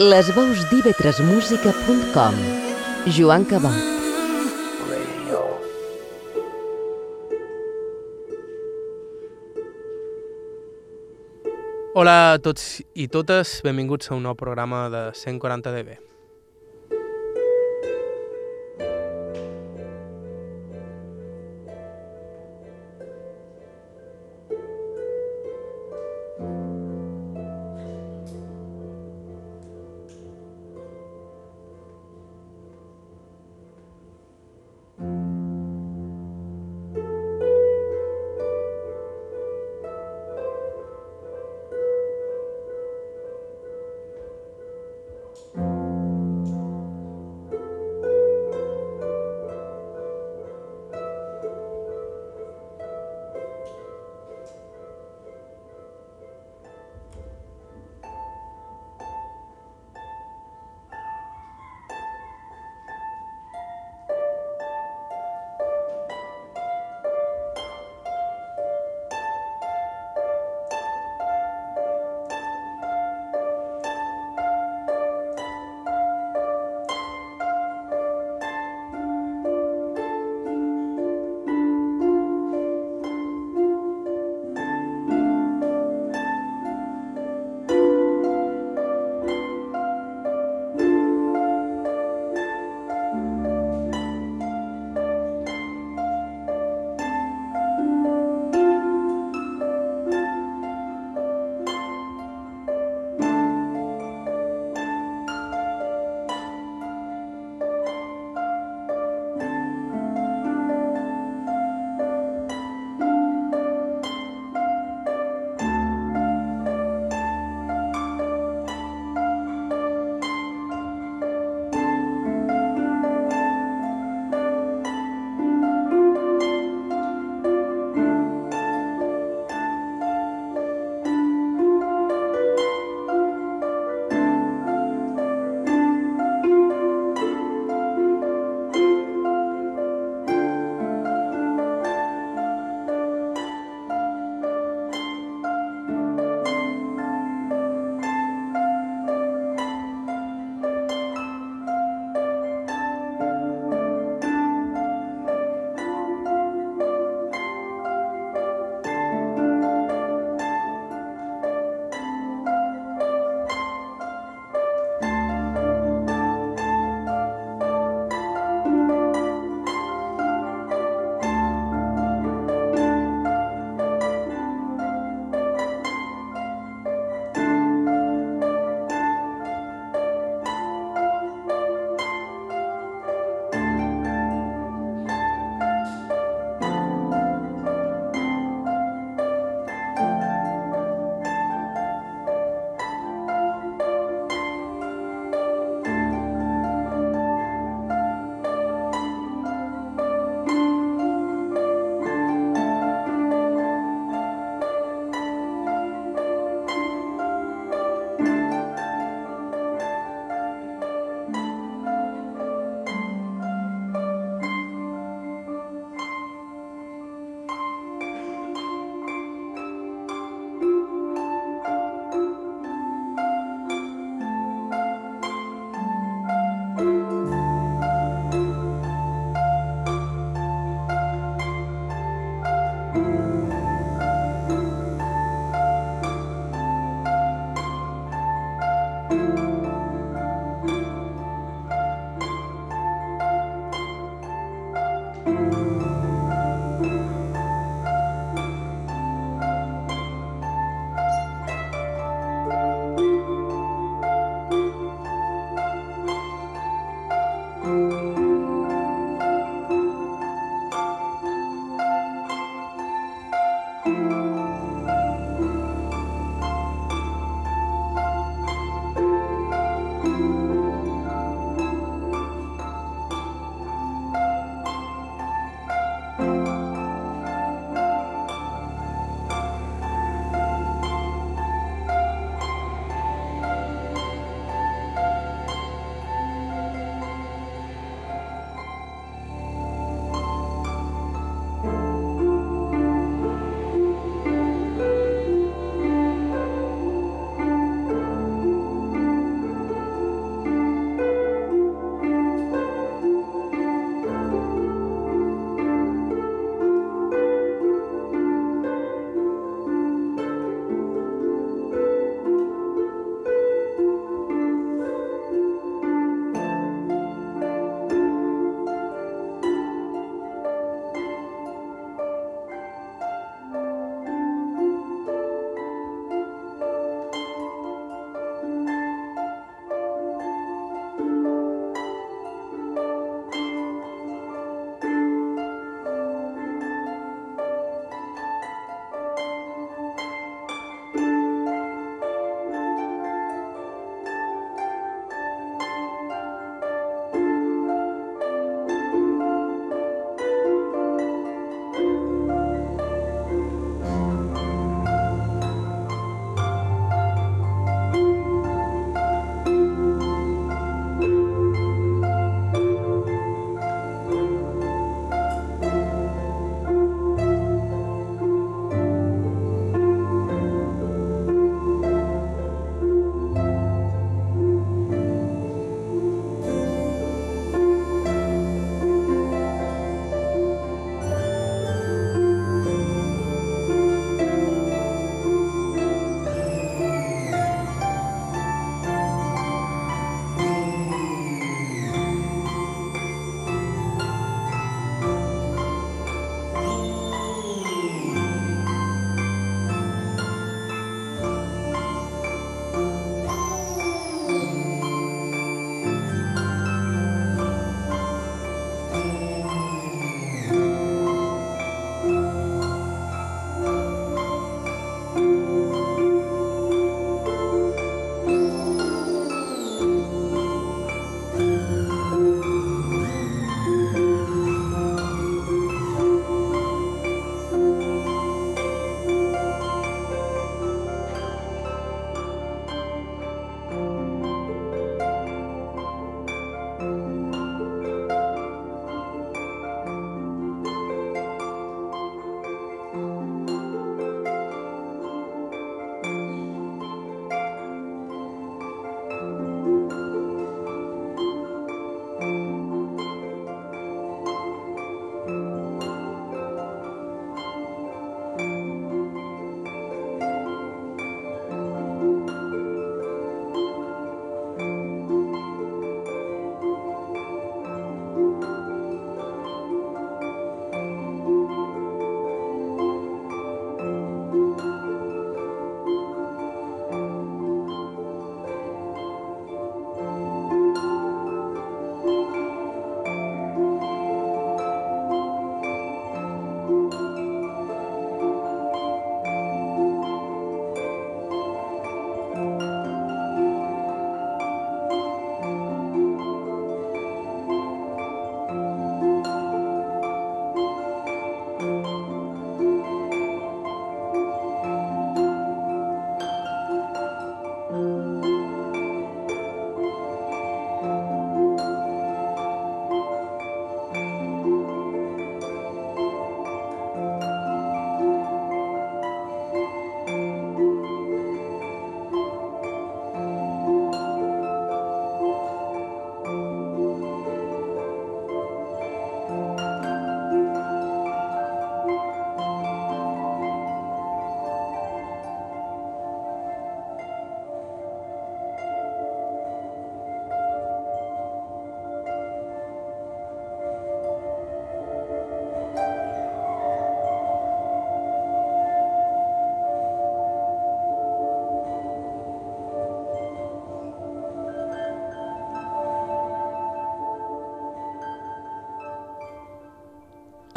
Les veus d'ivetresmusica.com Joan Cabot Hola a tots i totes, benvinguts a un nou programa de 140 dB.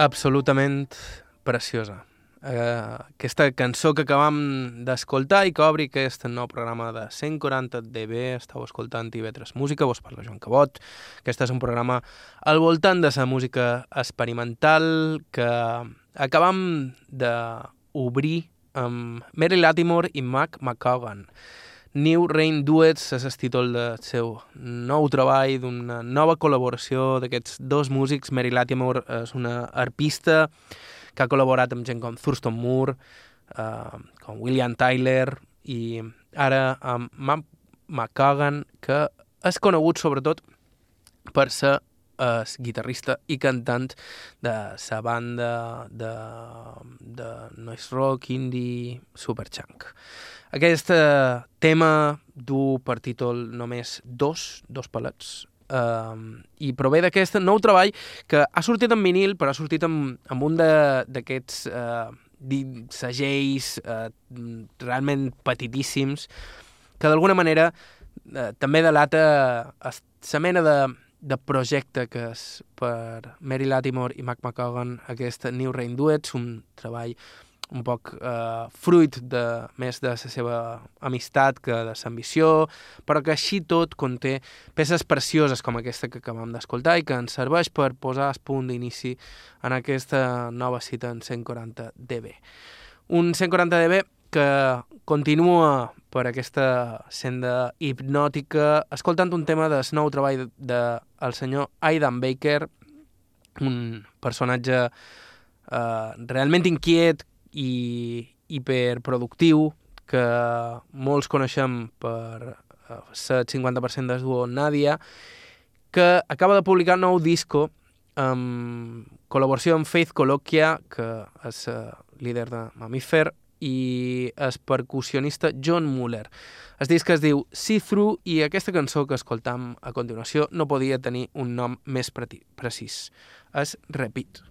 Absolutament preciosa. Uh, aquesta cançó que acabam d'escoltar i que obri aquest nou programa de 140 dB, estàu escoltant TV3 Música, vos parla Joan Cabot. Aquest és un programa al voltant de la música experimental que acabam d'obrir amb Mary Latimore i Mac McCogan. New Rain Duets és el títol del seu nou treball, d'una nova col·laboració d'aquests dos músics. Mary Latimore és una arpista que ha col·laborat amb gent com Thurston Moore, uh, com William Tyler i ara amb Mac McCogan, que és conegut sobretot per ser és guitarrista i cantant de la banda de, de noise rock, indie, superchunk. Aquest eh, tema du per títol només dos, dos palets, uh, i prové d'aquest nou treball que ha sortit en vinil, però ha sortit amb, amb un d'aquests uh, segells uh, realment petitíssims, que d'alguna manera uh, també delata la mena de, de projecte que és per Mary Latimore i Mac McCogan aquest New Rain Duets, un treball un poc eh, fruit de, més de la seva amistat que de l'ambició, però que així tot conté peces precioses com aquesta que acabem d'escoltar i que ens serveix per posar el punt d'inici en aquesta nova cita en 140 dB. Un 140 dB que continua per aquesta senda hipnòtica escoltant un tema del nou treball del de, el senyor Aidan Baker, un personatge eh, realment inquiet i hiperproductiu que molts coneixem per eh, ser 50% del duo Nadia, que acaba de publicar nou disco amb col·laboració amb Faith Coloquia, que és eh, líder de Mamífer, i el percussionista John Muller. El disc es diu See Through i aquesta cançó que escoltam a continuació no podia tenir un nom més precís. És Repeat.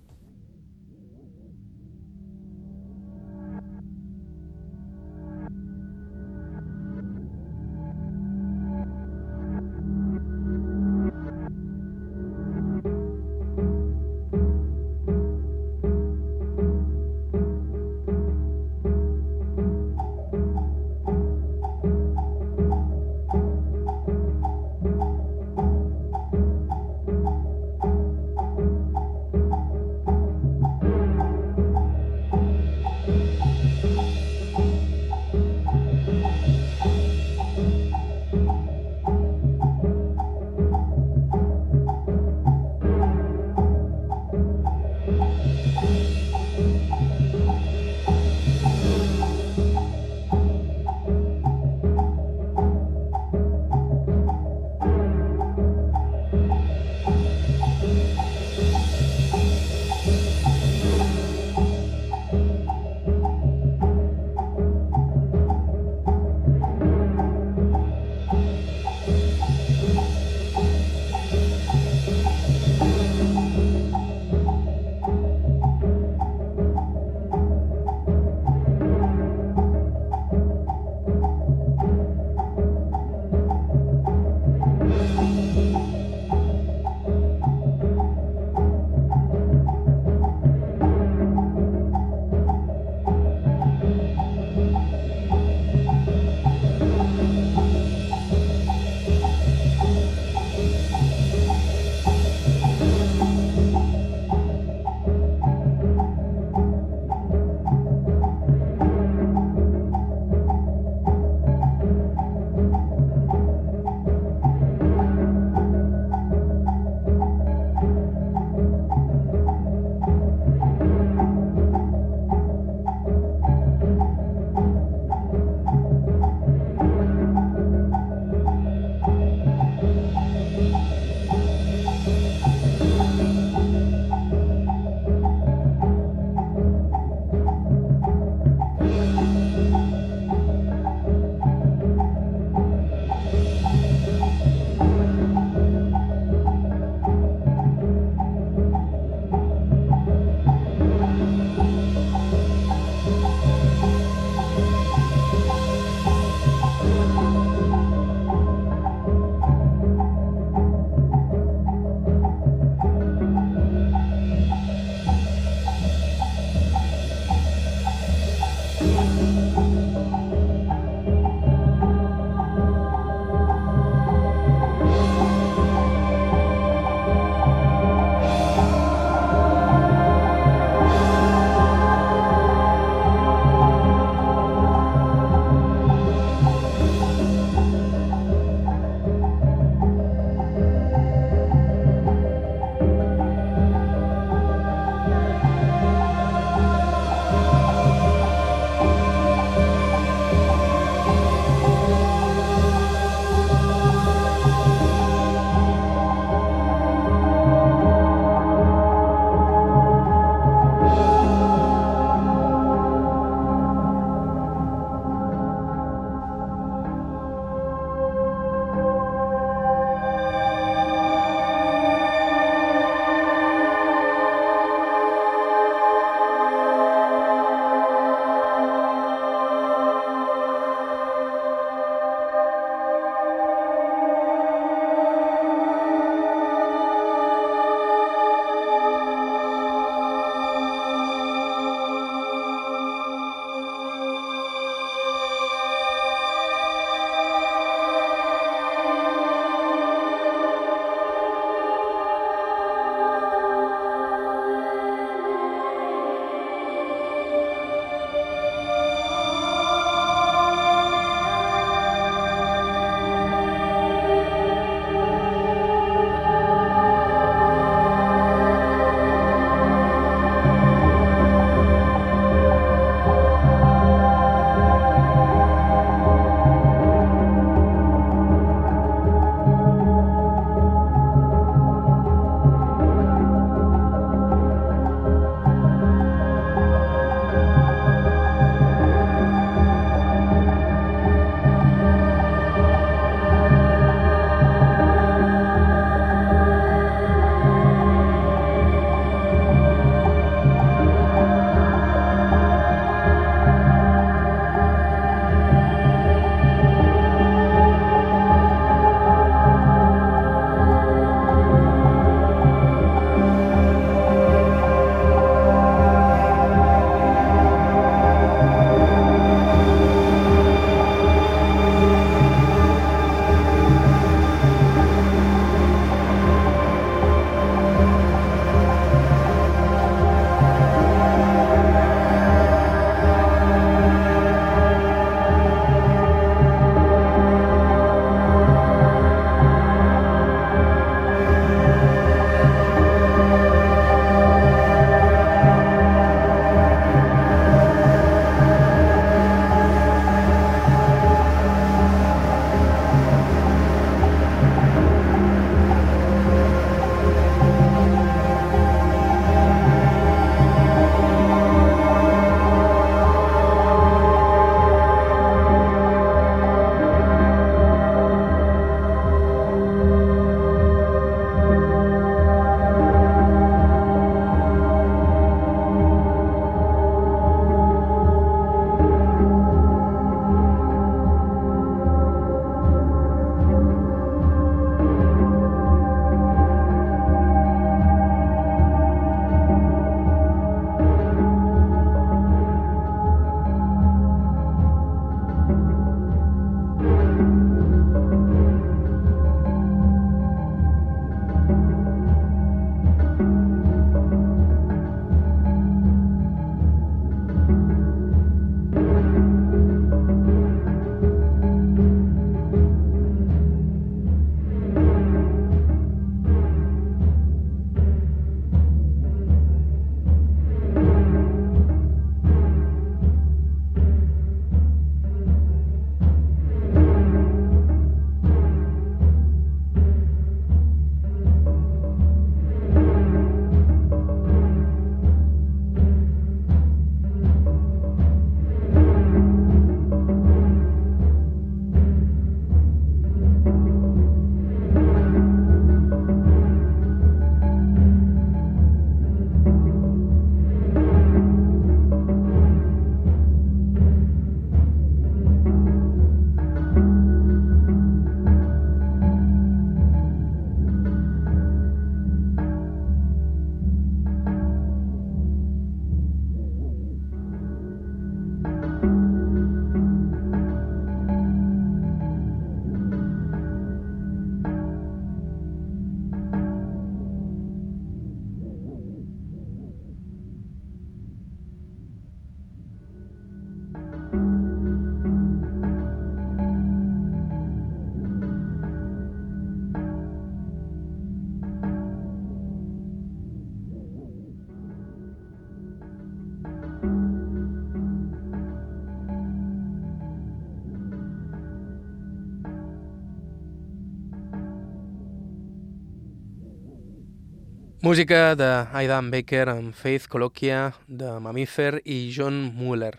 Música de Aidan Baker amb Faith Colloquia de Mamífer i John Mueller.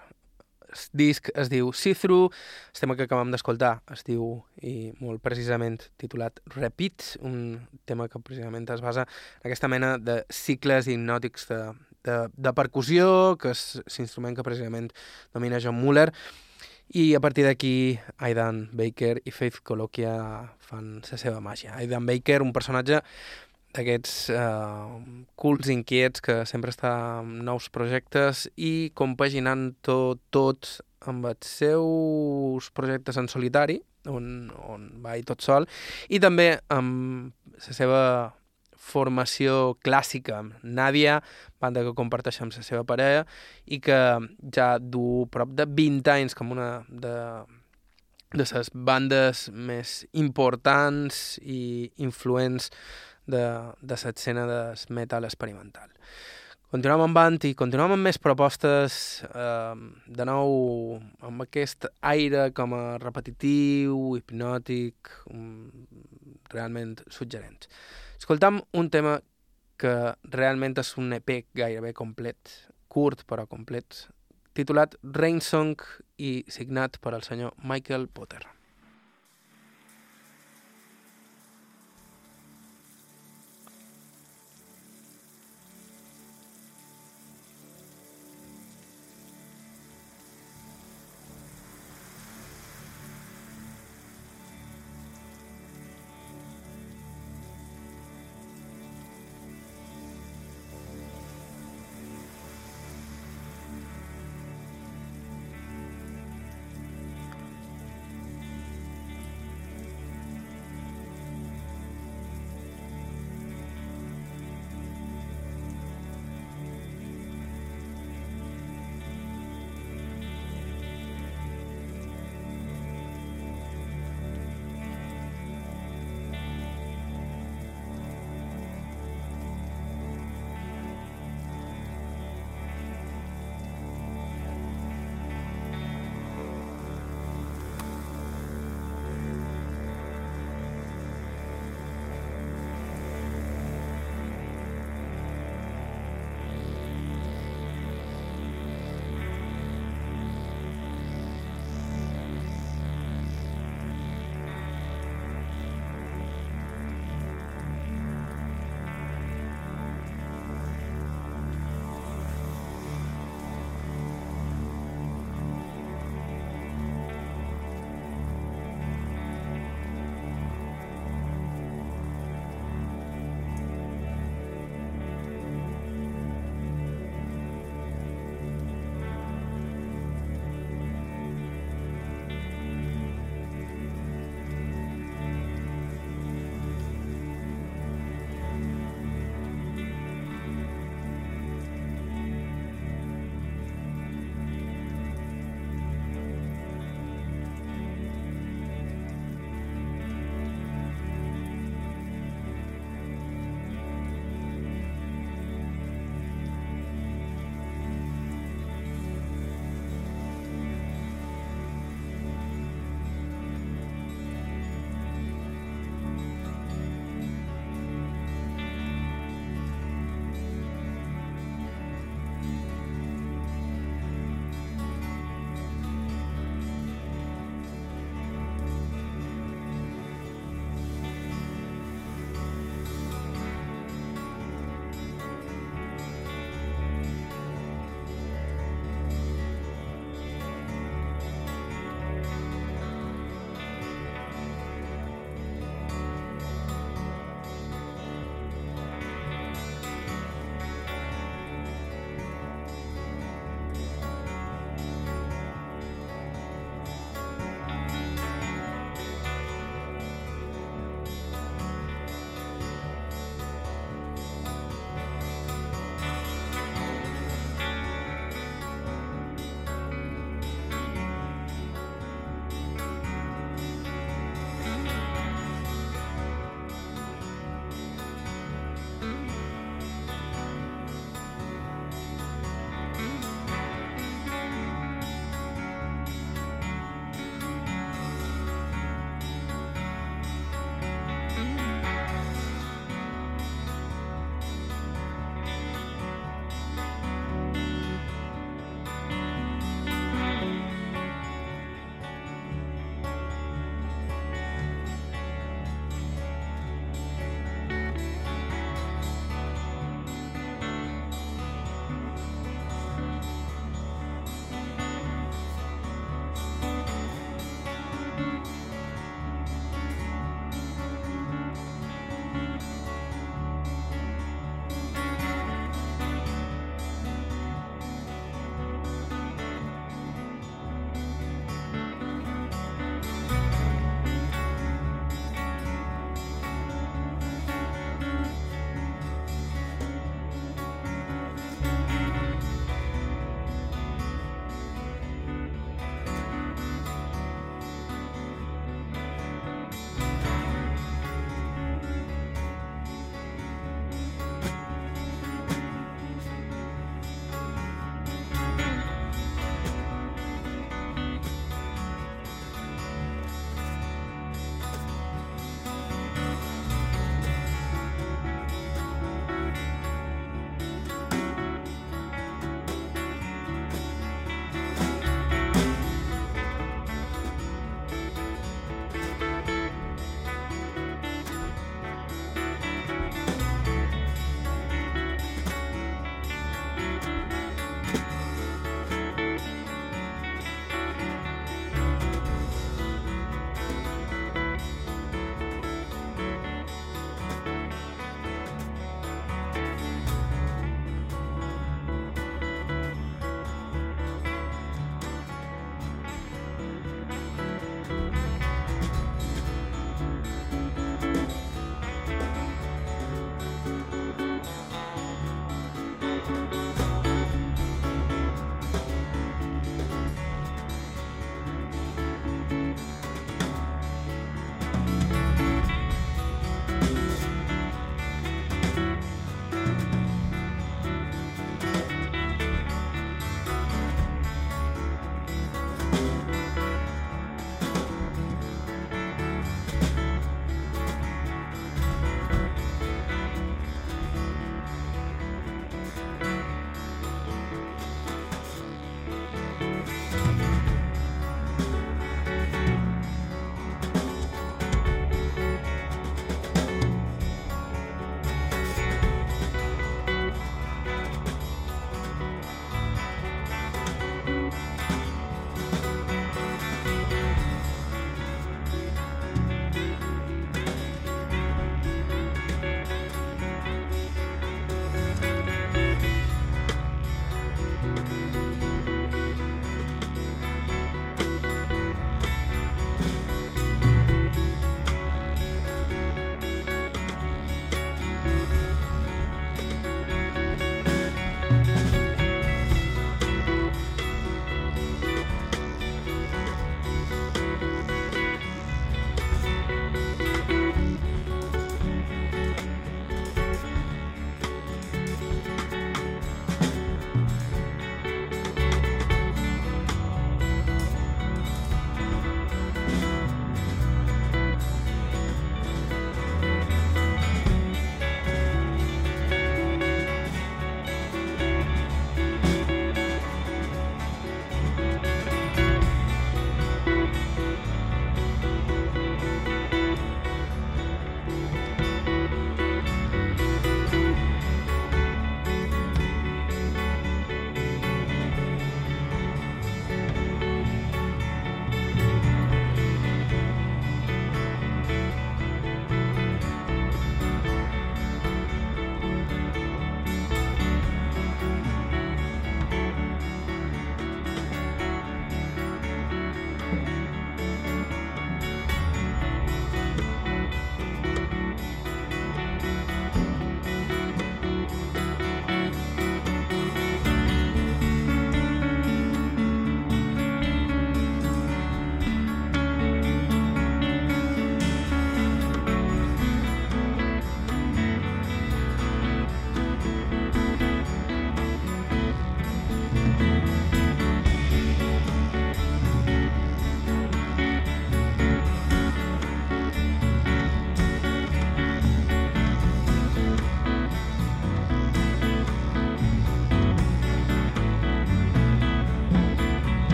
El disc es diu See Through, el tema que acabem d'escoltar es diu, i molt precisament titulat Repeat, un tema que precisament es basa en aquesta mena de cicles hipnòtics de, de, de percussió, que és l'instrument que precisament domina John Mueller, i a partir d'aquí Aidan Baker i Faith Colloquia fan la seva màgia. Aidan Baker, un personatge d'aquests eh, cults inquiets que sempre està amb nous projectes i compaginant tot, tot amb els seus projectes en solitari, on, on va i tot sol, i també amb la seva formació clàssica amb Nàdia, banda que comparteix amb la seva parella i que ja du prop de 20 anys com una de, de les bandes més importants i influents de, de l'escena de metal experimental. Continuem amb Band i continuem amb més propostes, eh, de nou amb aquest aire com a repetitiu, hipnòtic, um, realment suggerent. Escoltam un tema que realment és un EP gairebé complet, curt però complet, titulat Rain Song i signat per el senyor Michael Potter.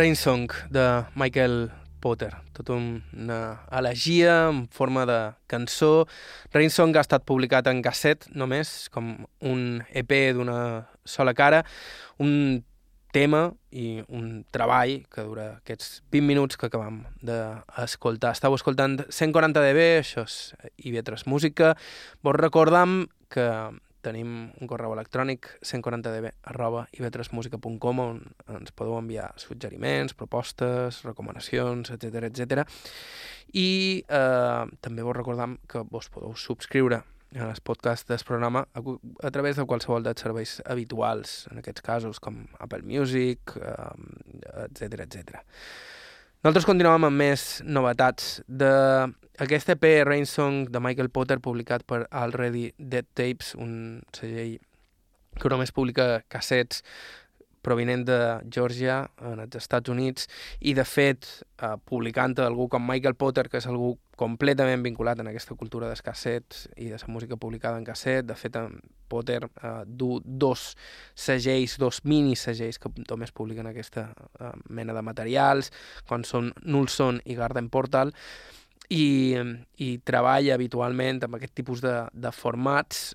Rain Song de Michael Potter, tot una elegia en forma de cançó. Rain Song ha estat publicat en casset només, com un EP d'una sola cara, un tema i un treball que dura aquests 20 minuts que acabam d'escoltar. Estau escoltant 140 dB, això és IB3 Música. Vos recordam que tenim un correu electrònic 140db arroba ib3musica.com on ens podeu enviar suggeriments, propostes, recomanacions, etc etc. I eh, també vos recordam que vos podeu subscriure als podcasts del programa a, a través de qualsevol dels serveis habituals, en aquests casos com Apple Music, eh, etc etc. Nosaltres continuem amb més novetats d'aquest EP Rain Song de Michael Potter publicat per Already Dead Tapes, un segell que només publica cassets provinent de Georgia, en els Estats Units, i de fet, eh, publicant algú com Michael Potter, que és algú completament vinculat en aquesta cultura dels cassets i de la música publicada en casset. De fet, en Potter eh, du dos segells, dos mini segells que només publiquen aquesta eh, mena de materials, quan són Nulson i Garden Portal, i, i treballa habitualment amb aquest tipus de, de formats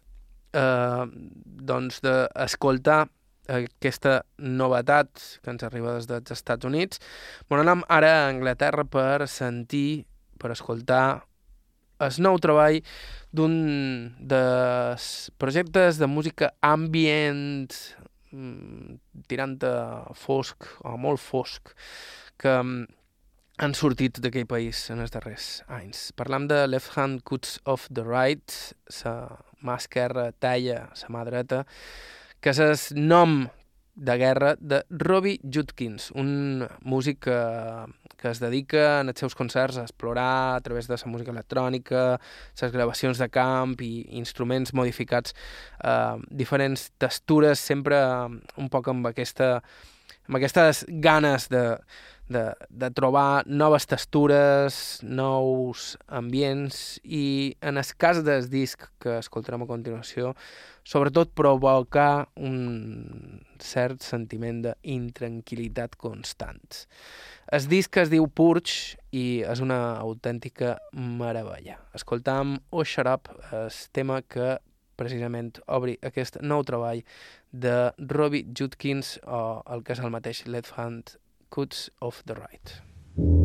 eh, doncs d'escoltar aquesta novetat que ens arriba des dels Estats Units. Bon, anem ara a Anglaterra per sentir, per escoltar el nou treball d'un dels projectes de música ambient mm, tirant a fosc, o molt fosc, que mm, han sortit d'aquell país en els darrers anys. Parlam de Left Hand Cuts of the Right, sa mà esquerra talla sa mà dreta, que és nom de guerra de Robbie Judkins, un músic que, que es dedica en els seus concerts a explorar a través de la música electrònica, les gravacions de camp i instruments modificats, eh, diferents textures, sempre un poc amb, aquesta, amb aquestes ganes de, de, de trobar noves textures, nous ambients i en el cas del disc que escoltarem a continuació sobretot provocar un cert sentiment d'intranquil·litat constant. El disc es diu Purge i és una autèntica meravella. Escoltam Oh Shut Up, el tema que precisament obri aquest nou treball de Robbie Judkins o el que és el mateix Left Hand Of the Right.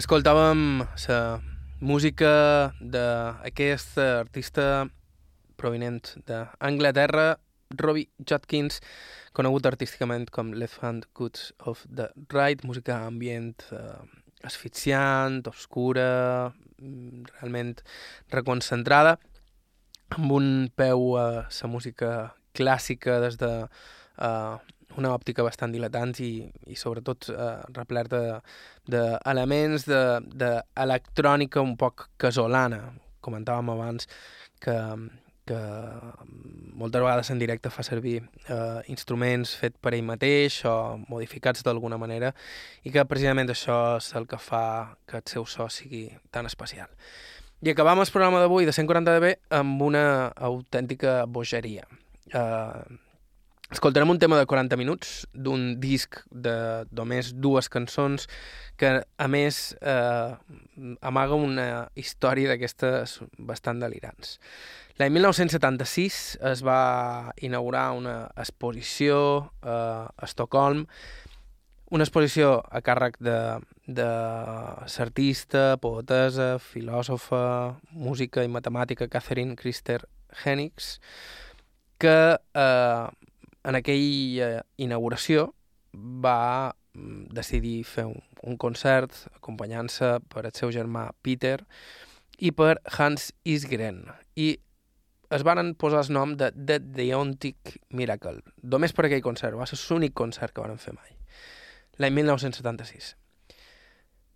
Escoltàvem la música d'aquest artista provinent d'Anglaterra, Robbie Judkins, conegut artísticament com Left Hand Goods of the Right, música ambient eh, asfixiant, obscura, realment reconcentrada, amb un peu a la música clàssica des de eh, una òptica bastant dilatant i, i sobretot eh, replerta d'elements de, d'electrònica de, un poc casolana. Comentàvem abans que, que moltes vegades en directe fa servir eh, instruments fet per ell mateix o modificats d'alguna manera i que precisament això és el que fa que el seu so sigui tan especial. I acabam el programa d'avui de 140 dB amb una autèntica bogeria. Eh, escoltarem un tema de 40 minuts d'un disc de només dues cançons que, a més, eh, amaga una història d'aquestes bastant delirants. L'any 1976 es va inaugurar una exposició eh, a Estocolm, una exposició a càrrec de, de l'artista, poetesa, filòsofa, música i matemàtica Catherine Christer Hennigs, que eh, en aquella inauguració va mm, decidir fer un, un concert acompanyant-se per el seu germà Peter i per Hans Isgren. I es van posar el nom de The Deontic Miracle, només per aquell concert, va ser l'únic concert que van fer mai, l'any 1976.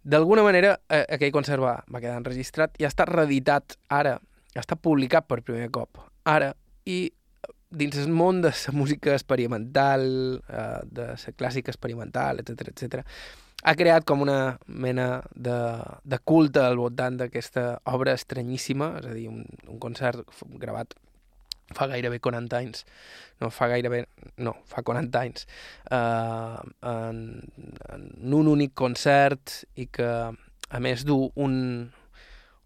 D'alguna manera, eh, aquell concert va, va quedar enregistrat i ha estat reeditat ara, ha estat publicat per primer cop, ara, i dins el món de la música experimental, eh, de la clàssica experimental, etc etc, ha creat com una mena de, de culte al voltant d'aquesta obra estranyíssima, és a dir, un, un concert gravat fa gairebé 40 anys, no, fa gairebé, no, fa 40 anys, eh, en, en un únic concert i que, a més, du un,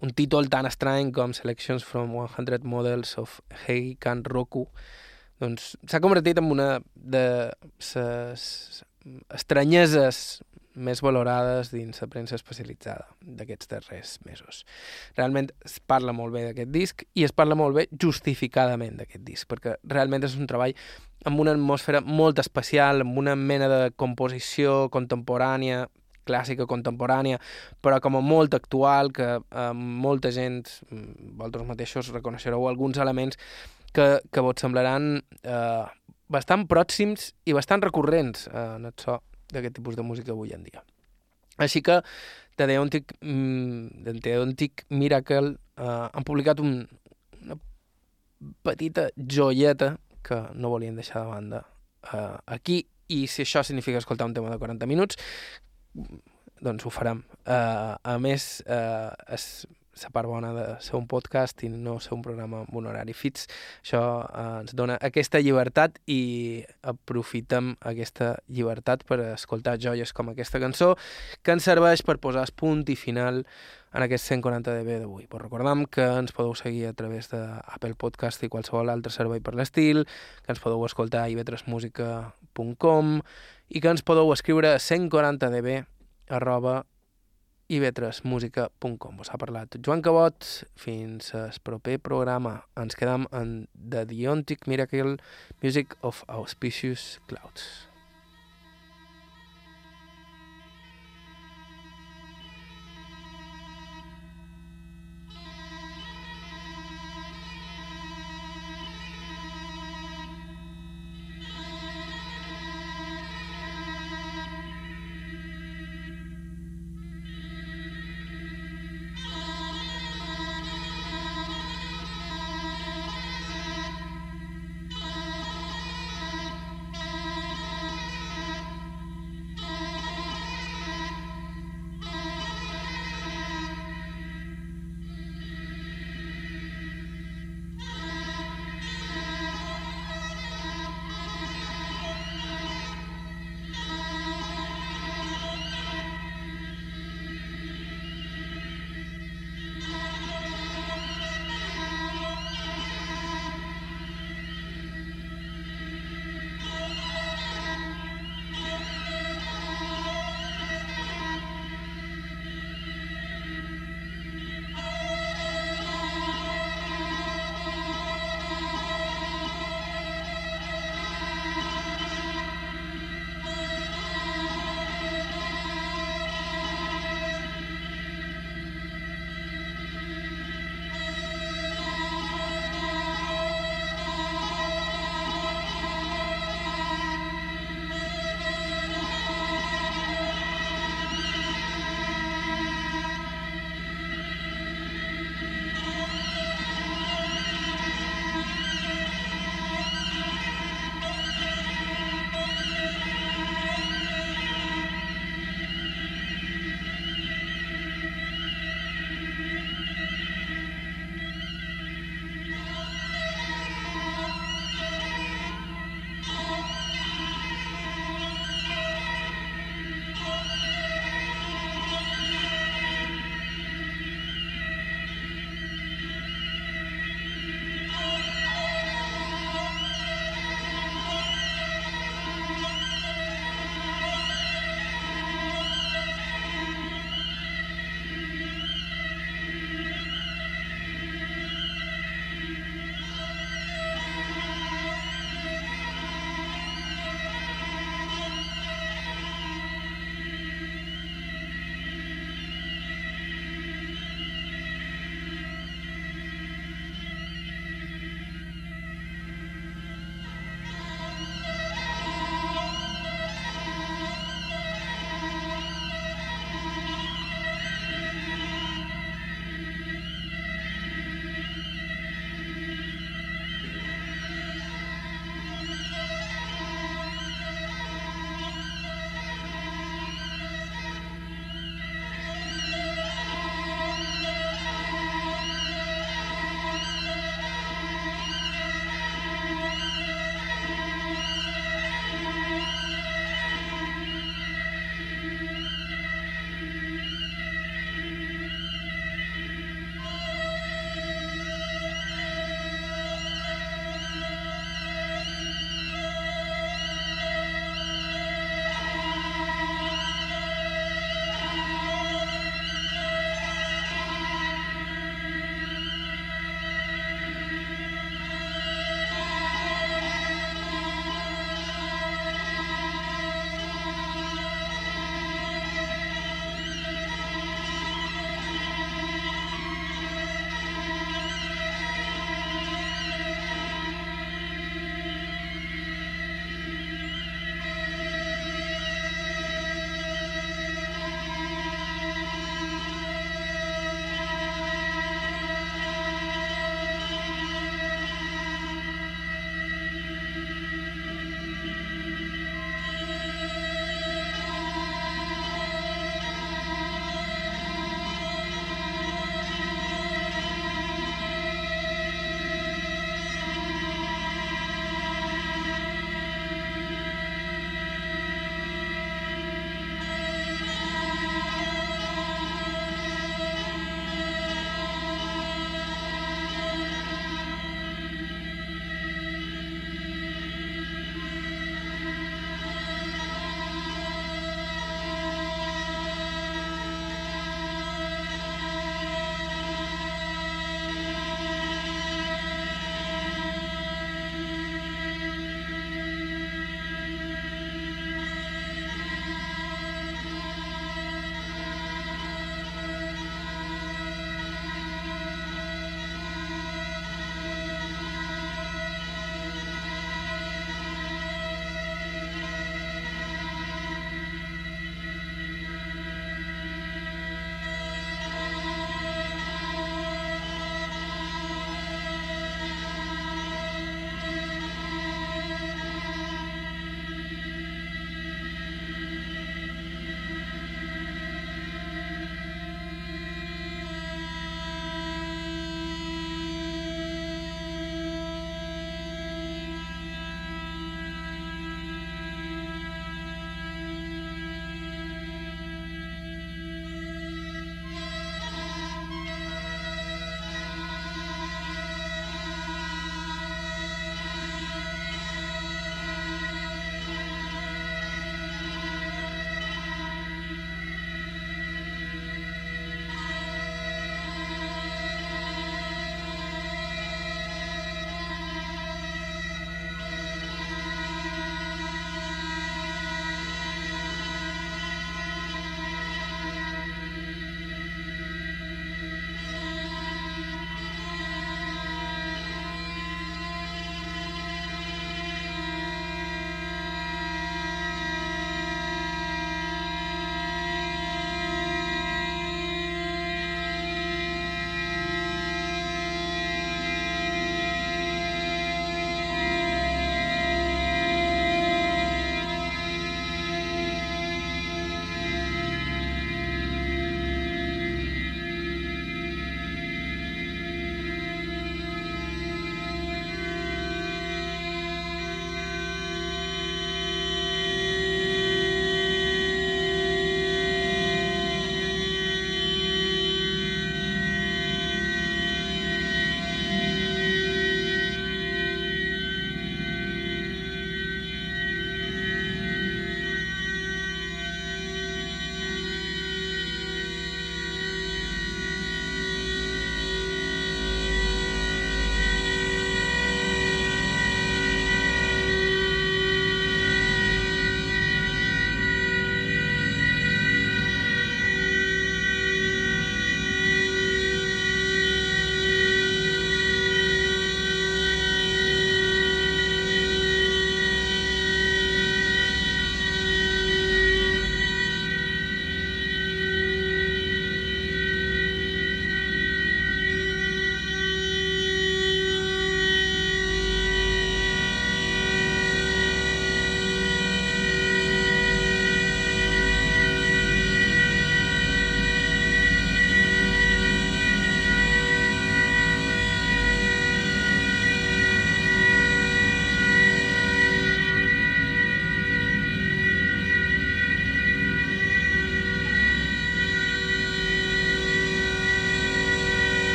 un títol tan estrany com Selections from 100 Models of Heikan Roku, doncs s'ha convertit en una de les estranyeses més valorades dins la premsa especialitzada d'aquests darrers mesos. Realment es parla molt bé d'aquest disc i es parla molt bé justificadament d'aquest disc, perquè realment és un treball amb una atmosfera molt especial, amb una mena de composició contemporània, clàssica contemporània, però com a molt actual, que eh, molta gent, mm, vosaltres mateixos reconeixereu alguns elements que, que vos semblaran eh, bastant pròxims i bastant recurrents eh, en el so d'aquest tipus de música avui en dia. Així que The Deontic, mm, The Deontic Miracle eh, han publicat un, una petita joieta que no volien deixar de banda eh, aquí i si això significa escoltar un tema de 40 minuts doncs ho farem. Uh, a més, uh, es, la part bona de ser un podcast i no ser un programa amb un horari fix. Això eh, ens dona aquesta llibertat i aprofitem aquesta llibertat per escoltar joies com aquesta cançó que ens serveix per posar punt i final en aquest 140 dB d'avui. Però recordem que ens podeu seguir a través d'Apple Podcast i qualsevol altre servei per l'estil, que ens podeu escoltar a ivetresmusica.com i que ens podeu escriure a 140 dB arroba ib3musica.com. Vos ha parlat Joan Cabot. Fins al proper programa. Ens quedem en The Deontic Miracle Music of Auspicious Clouds.